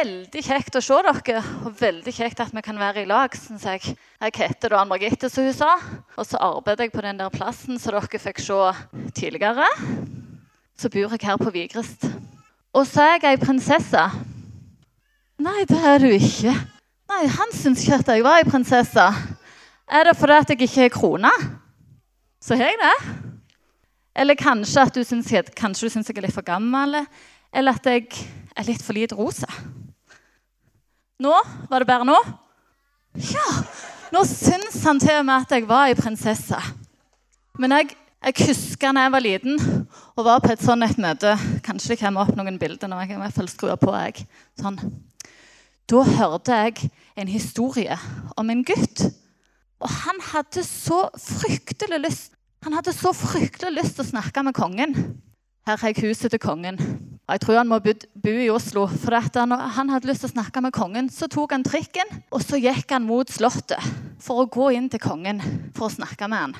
veldig kjekt å se dere, og veldig kjekt at vi kan være i lag. Synes jeg. jeg heter da Ann Margitte, som hun sa. Og så arbeider jeg på den der plassen som dere fikk se tidligere. Så bor jeg her på Vigrest. Og så er jeg ei prinsesse. Nei, det er du ikke. Nei, han syns ikke at jeg var ei prinsesse. Er det fordi at jeg ikke er krona? Så har jeg det. Eller kanskje at du syns, jeg, jeg er litt for gammel. Eller at jeg er litt for lite rosa. Nå? Var det bare nå? Ja! Nå syns han til og med at jeg var ei prinsesse. Men jeg, jeg husker da jeg var liten og var på et sånt et møte Kanskje det kommer opp noen bilder. når jeg i hvert fall skrur på jeg. Sånn. Da hørte jeg en historie om en gutt. Og han hadde så fryktelig lyst Han hadde så fryktelig lyst til å snakke med kongen. Her har jeg huset til kongen. Jeg tror han må bo i Oslo. For han, han hadde lyst til å snakke med kongen. Så tok han trikken, og så gikk han mot Slottet for å gå inn til kongen for å snakke med han.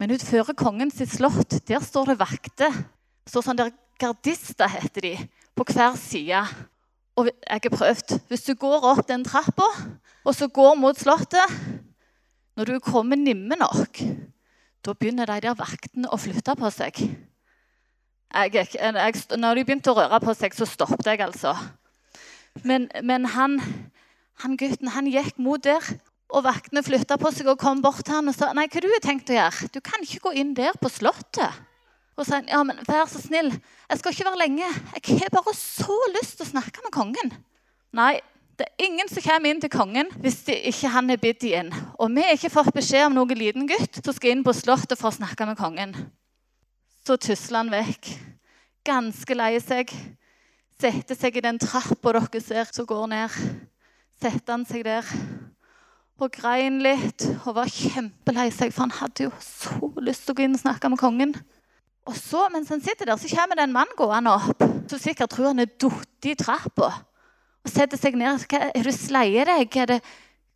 Men utenfor kongens slott der står det vakter. står sånn der Gardister heter de, på hver side. Og jeg har prøvd. Hvis du går opp den trappa, og så går mot Slottet Når du kommer nimme nok, da begynner de der vaktene å flytte på seg jeg, jeg, når de begynte å røre på seg, så stoppet jeg, altså. Men, men han, han, gutten han gikk mot der, og vaktene flytta på seg og kom bort til han og sa nei, hva du har tenkt å gjøre? Du kan ikke gå inn der på Slottet. Og sa ja, men vær så snill, jeg skal ikke være lenge. Jeg har bare så lyst til å snakke med kongen. Nei, det er ingen som kommer inn til kongen hvis ikke han er bedt inn. Og vi har ikke fått beskjed om noen liten gutt som skal inn på Slottet for å snakke med kongen. Så tusler han vekk, ganske lei seg. Setter seg i den trappa dere ser som går ned. Setter han seg der og grein litt og var kjempelei seg, for han hadde jo så lyst til å gå inn og snakke med kongen. Og så, mens han sitter der, så kommer det en mann gående opp som sikkert tror han er falt i trappa. Og setter seg ned. Er du sleie deg? Det,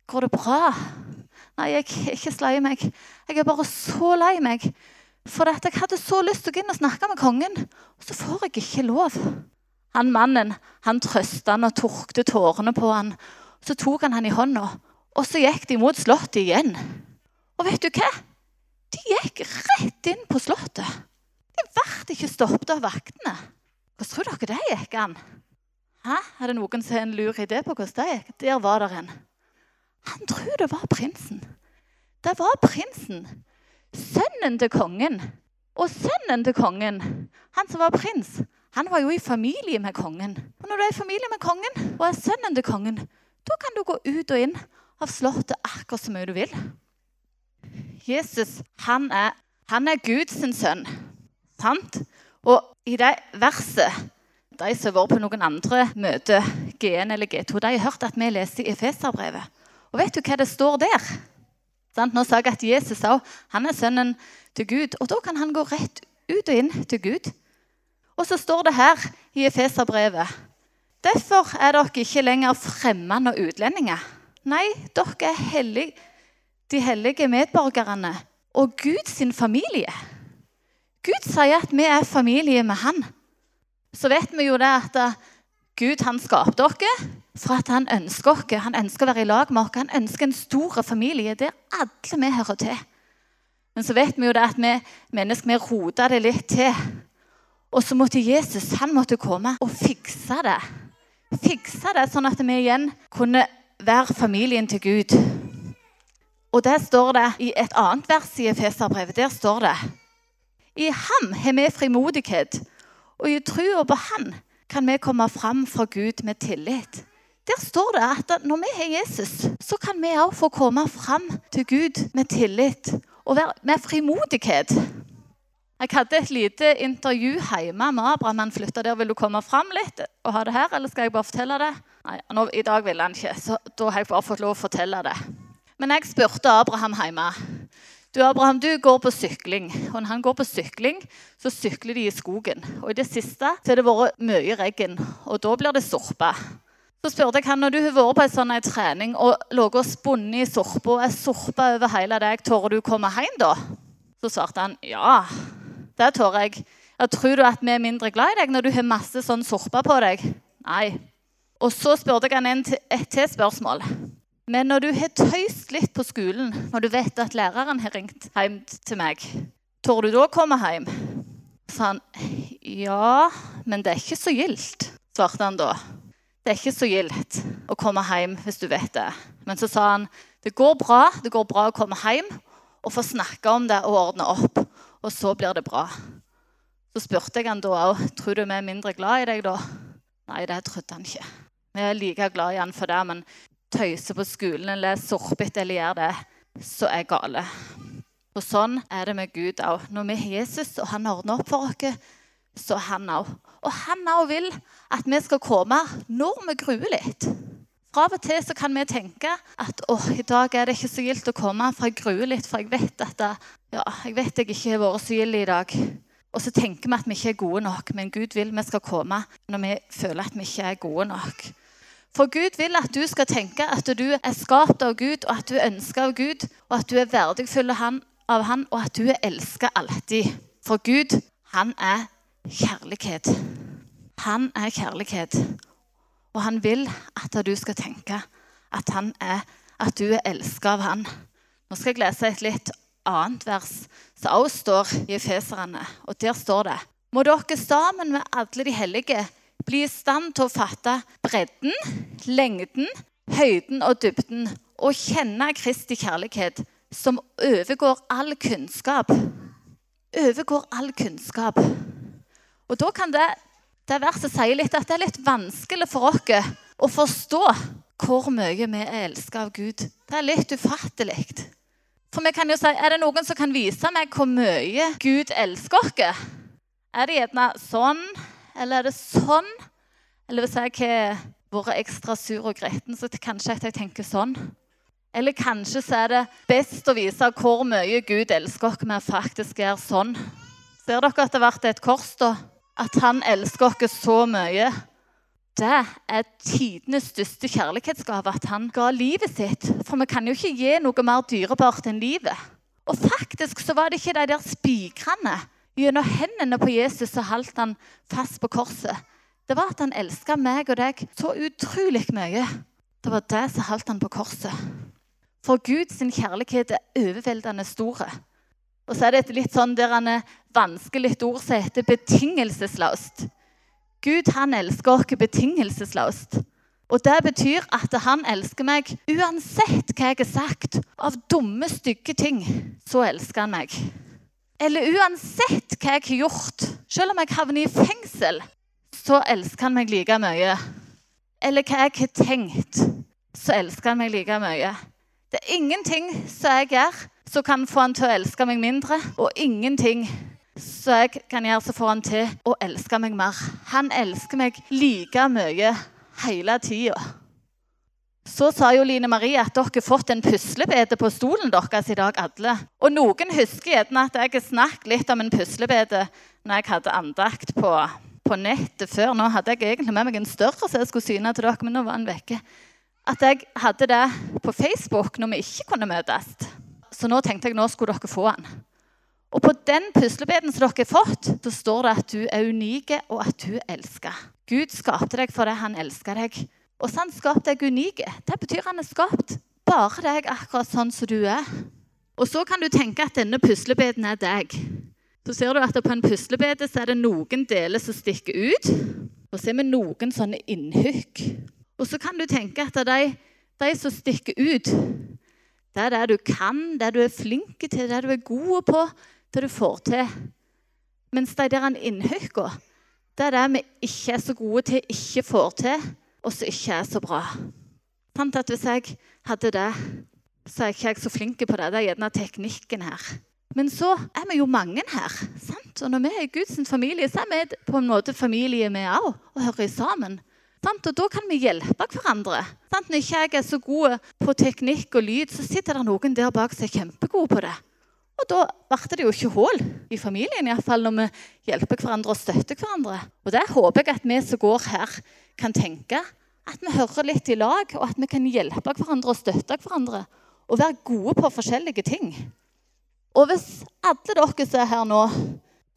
går det bra? Nei, jeg er ikke sleie meg. Jeg er bare så lei meg. For jeg hadde så lyst til å gå inn og snakke med kongen, og så får jeg ikke lov. Han Mannen han trøsta han og tørkte tårene på han. Så tok han han i hånda, og så gikk de mot slottet igjen. Og vet du hva? De gikk rett inn på slottet. De ble ikke stoppet av vaktene. Hvordan tror dere det gikk an? Hæ? Er det noen som har en lur idé på hvordan det gikk? Der var det en. Han tror det var prinsen. Det var prinsen sønnen til kongen. Og sønnen til kongen, han som var prins, han var jo i familie med kongen. Og når du er i familie med kongen og er sønnen til kongen, da kan du gå ut og inn av slottet akkurat så mye du vil. Jesus han er, han er Guds sønn. Sant? Og i det verset De som har vært på noen andre møter, G1 eller G2, de har hørt at vi leser i Efeserbrevet. Og vet du hva det står der? Nå sa jeg at Jesus sa, han er sønnen til Gud. Og da kan han gå rett ut og inn til Gud. Og så står det her i Efeserbrevet Derfor er dere ikke lenger fremmede og utlendinger. Nei, dere er hellige, de hellige medborgerne og Guds familie. Gud sier at vi er familie med Han. Så vet vi jo det at Gud han skapte oss for at han ønsker oss. Han ønsker å være i lag med oss. Han ønsker en stor familie der alle vi hører til. Men så vet vi jo det at vi mennesker vi roter det litt til. Og så måtte Jesus han måtte komme og fikse det. Fikse det sånn at vi igjen kunne være familien til Gud. Og der står det i et annet vers i Efeserbrevet. Der står det I ham har vi frimodighet, og i trua på Han kan vi komme fram for Gud med tillit. Der står det at når vi har Jesus, så kan vi òg få komme fram til Gud med tillit og med frimodighet. Jeg hadde et lite intervju hjemme med Abraham. Han flytta der. Vil du komme fram litt og ha det her, eller skal jeg bare fortelle det? Nei, nå, I dag ville han ikke, så da har jeg bare fått lov å fortelle det. Men jeg spurte Abraham hjemme. Du, Abraham, du går på sykling. Og når han går på sykling, så sykler de i skogen. Og i det siste så har det vært mye regn, og da blir det sorpe. Så spurte jeg han når du har vært på en sånn trening og ligget og spunnet i sorpa og er sorpa over hele deg, tør du komme hjem da? Så svarte han ja, det tør jeg. Ja, tror du at vi er mindre glad i deg når du har masse sånn sorpa på deg? Nei. Og så spurte jeg han en et til spørsmål. Men når du har tøyst litt på skolen, når du vet at læreren har ringt hjem til meg, tør du da komme hjem? Så han ja, men det er ikke så gildt, svarte han da. Det er ikke så gildt å komme hjem hvis du vet det. Men så sa han det går bra, det går bra å komme hjem og få snakke om det og ordne opp. Og så blir det bra. Så spurte jeg han da òg tror du vi er mindre glad i deg da. Nei, det trodde han ikke. Vi er like glad i han for det, men tøyser på skolen eller sorpete eller gjør det, så er gale. Og sånn er det med Gud òg. Når vi har Jesus, og han ordner opp for oss, så er han òg. Og han òg vil at vi skal komme når vi gruer litt. Fra og til så kan vi tenke at åh, i dag er det ikke så gildt å komme, for jeg gruer litt, for jeg vet at det, ja, jeg vet jeg ikke har vært så gild i dag. Og så tenker vi at vi ikke er gode nok, men Gud vil vi skal komme når vi føler at vi ikke er gode nok. For Gud vil at du skal tenke at du er skapt av Gud, og at du er ønsket av Gud, og at du er verdigfull av han, og at du er elsket alltid. For Gud, han er kjærlighet. Han er kjærlighet. Og han vil at du skal tenke at, han er, at du er elsket av han. Nå skal jeg lese et litt annet vers som også står i Efeserne. Og der står det Må dere sammen med alle de hellige bli i stand til å fatte bredden, lengden, høyden og dybden, og kjenne Kristi kjærlighet, som overgår all kunnskap. Overgår all kunnskap. Og da kan det, det verset sier litt at det er litt vanskelig for oss å forstå hvor mye vi er elska av Gud. Det er litt ufattelig. For vi kan jo si, Er det noen som kan vise meg hvor mye Gud elsker oss? Er det gjerne sånn, eller er det sånn? Eller hvis jeg har vært ekstra sur og gretten, så kanskje jeg tenker sånn. Eller kanskje så er det best å vise hvor mye Gud elsker oss med faktisk gjør sånn. Ser dere at det har vært et kors, da? At han elsker oss så mye. Det er tidenes største kjærlighetsgave at han ga livet sitt. For vi kan jo ikke gi noe mer dyrebart enn livet. Og faktisk så var det ikke de der spikrene gjennom hendene på Jesus så holdt han fast på korset. Det var at han elska meg og deg så utrolig mye. Det var det som holdt han på korset. For Guds kjærlighet er overveldende stor. Og så er det et litt sånn der han er vanskelig ord som heter betingelsesløst. Gud han elsker oss betingelsesløst. Og det betyr at han elsker meg uansett hva jeg har sagt av dumme, stygge ting. Så elsker han meg. Eller uansett hva jeg har gjort, selv om jeg havner i fengsel, så elsker han meg like mye. Eller hva jeg har tenkt, så elsker han meg like mye. Det er ingenting som jeg gjør, som kan få han til å elske meg mindre, og ingenting som jeg kan gjøre så får han til å elske meg mer. Han elsker meg like mye hele tida. Så sa jo Line Marie at dere har fått en puslebete på stolen deres i dag, alle. Og noen husker gjerne at jeg snakket litt om en puslebete når jeg hadde andakt på, på nettet før. Nå hadde jeg egentlig med meg en større så jeg skulle syne til dere, men nå var den vekke. At jeg hadde det på Facebook når vi ikke kunne møtes. Så nå tenkte jeg nå skulle dere få den. Og på den puslebiten som dere har fått, så står det at du er unik, og at du elsker. Gud skapte deg fordi han elsker deg. Og så han skapte deg unik. Det betyr han er skapt bare deg akkurat sånn som du er. Og så kan du tenke at denne puslebiten er deg. Så ser du at på en puslebete er det noen deler som stikker ut. Og så er vi noen sånne innhykk. Og så kan du tenke at de, de som stikker ut, det er det du kan, det du er flink til, det du er god på, det du får til. Mens de der innhøyka, det er det vi ikke er så gode til, ikke får til, og som ikke er så bra. Sant at Hvis jeg hadde det, så er ikke jeg så flink på det. Det er gjerne teknikken her. Men så er vi jo mange her. sant? Og når vi er i Guds familie, så er vi på en måte familie, vi òg, og hører sammen. Og da kan vi hjelpe hverandre. Når ikke jeg er så god på teknikk og lyd, så sitter det noen der bak som er kjempegode på det. Og da ble det jo ikke hull i familien, i hvert fall når vi hjelper hverandre og støtter hverandre. Og det håper jeg at vi som går her, kan tenke. At vi hører litt i lag, og at vi kan hjelpe hverandre og støtte hverandre. Og være gode på forskjellige ting. Og hvis alle dere som er her nå,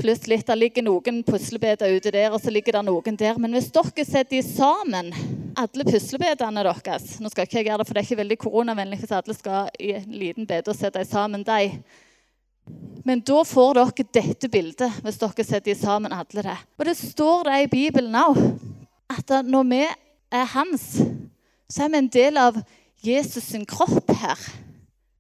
pluss litt. Det ligger noen puslebiter ute der, og så ligger det noen der. Men hvis dere setter de sammen, alle puslebitene deres Nå skal ikke jeg gjøre det, for det er ikke veldig koronavennlig hvis alle skal i en liten bit og sette sammen dem. Men da får dere dette bildet hvis dere setter sammen alle det. Og det står det i Bibelen òg, at når vi er hans, så er vi en del av Jesus sin kropp her.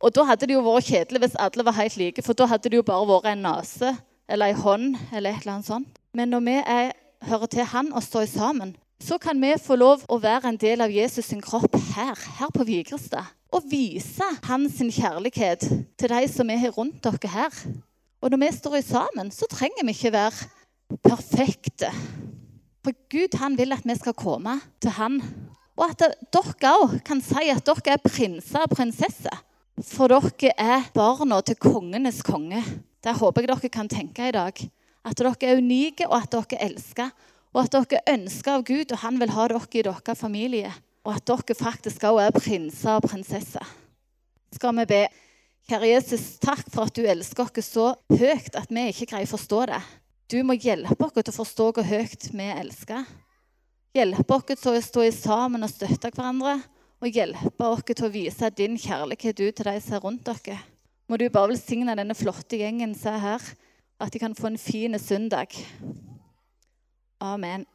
Og da hadde det jo vært kjedelig hvis alle var helt like, for da hadde det jo bare vært en nese eller ei hånd eller et eller annet sånt. Men når vi er, hører til han og står sammen, så kan vi få lov å være en del av Jesus sin kropp her, her på Vigrestad og vise hans kjærlighet til de som er rundt dere her. Og når vi står sammen, så trenger vi ikke være perfekte. For Gud han vil at vi skal komme til han. Og at dere òg kan si at dere er prinser og prinsesser. For dere er barna til kongenes konge. Det håper jeg dere kan tenke i dag. At dere er unike, og at dere elsker. Og at dere ønsker av Gud, og han vil ha dere i deres familie og at dere faktisk òg er prinser og prinsesser. Skal vi be. Kjære Jesus, takk for at du elsker oss så høyt at vi ikke greier å forstå det. Du må hjelpe oss til å forstå hvor høyt vi elsker. Hjelpe oss til å stå sammen og støtte hverandre. Og hjelpe oss til å vise din kjærlighet ut til de som er rundt dere. Må du bare velsigne denne flotte gjengen som er her, at de kan få en fin søndag. Amen.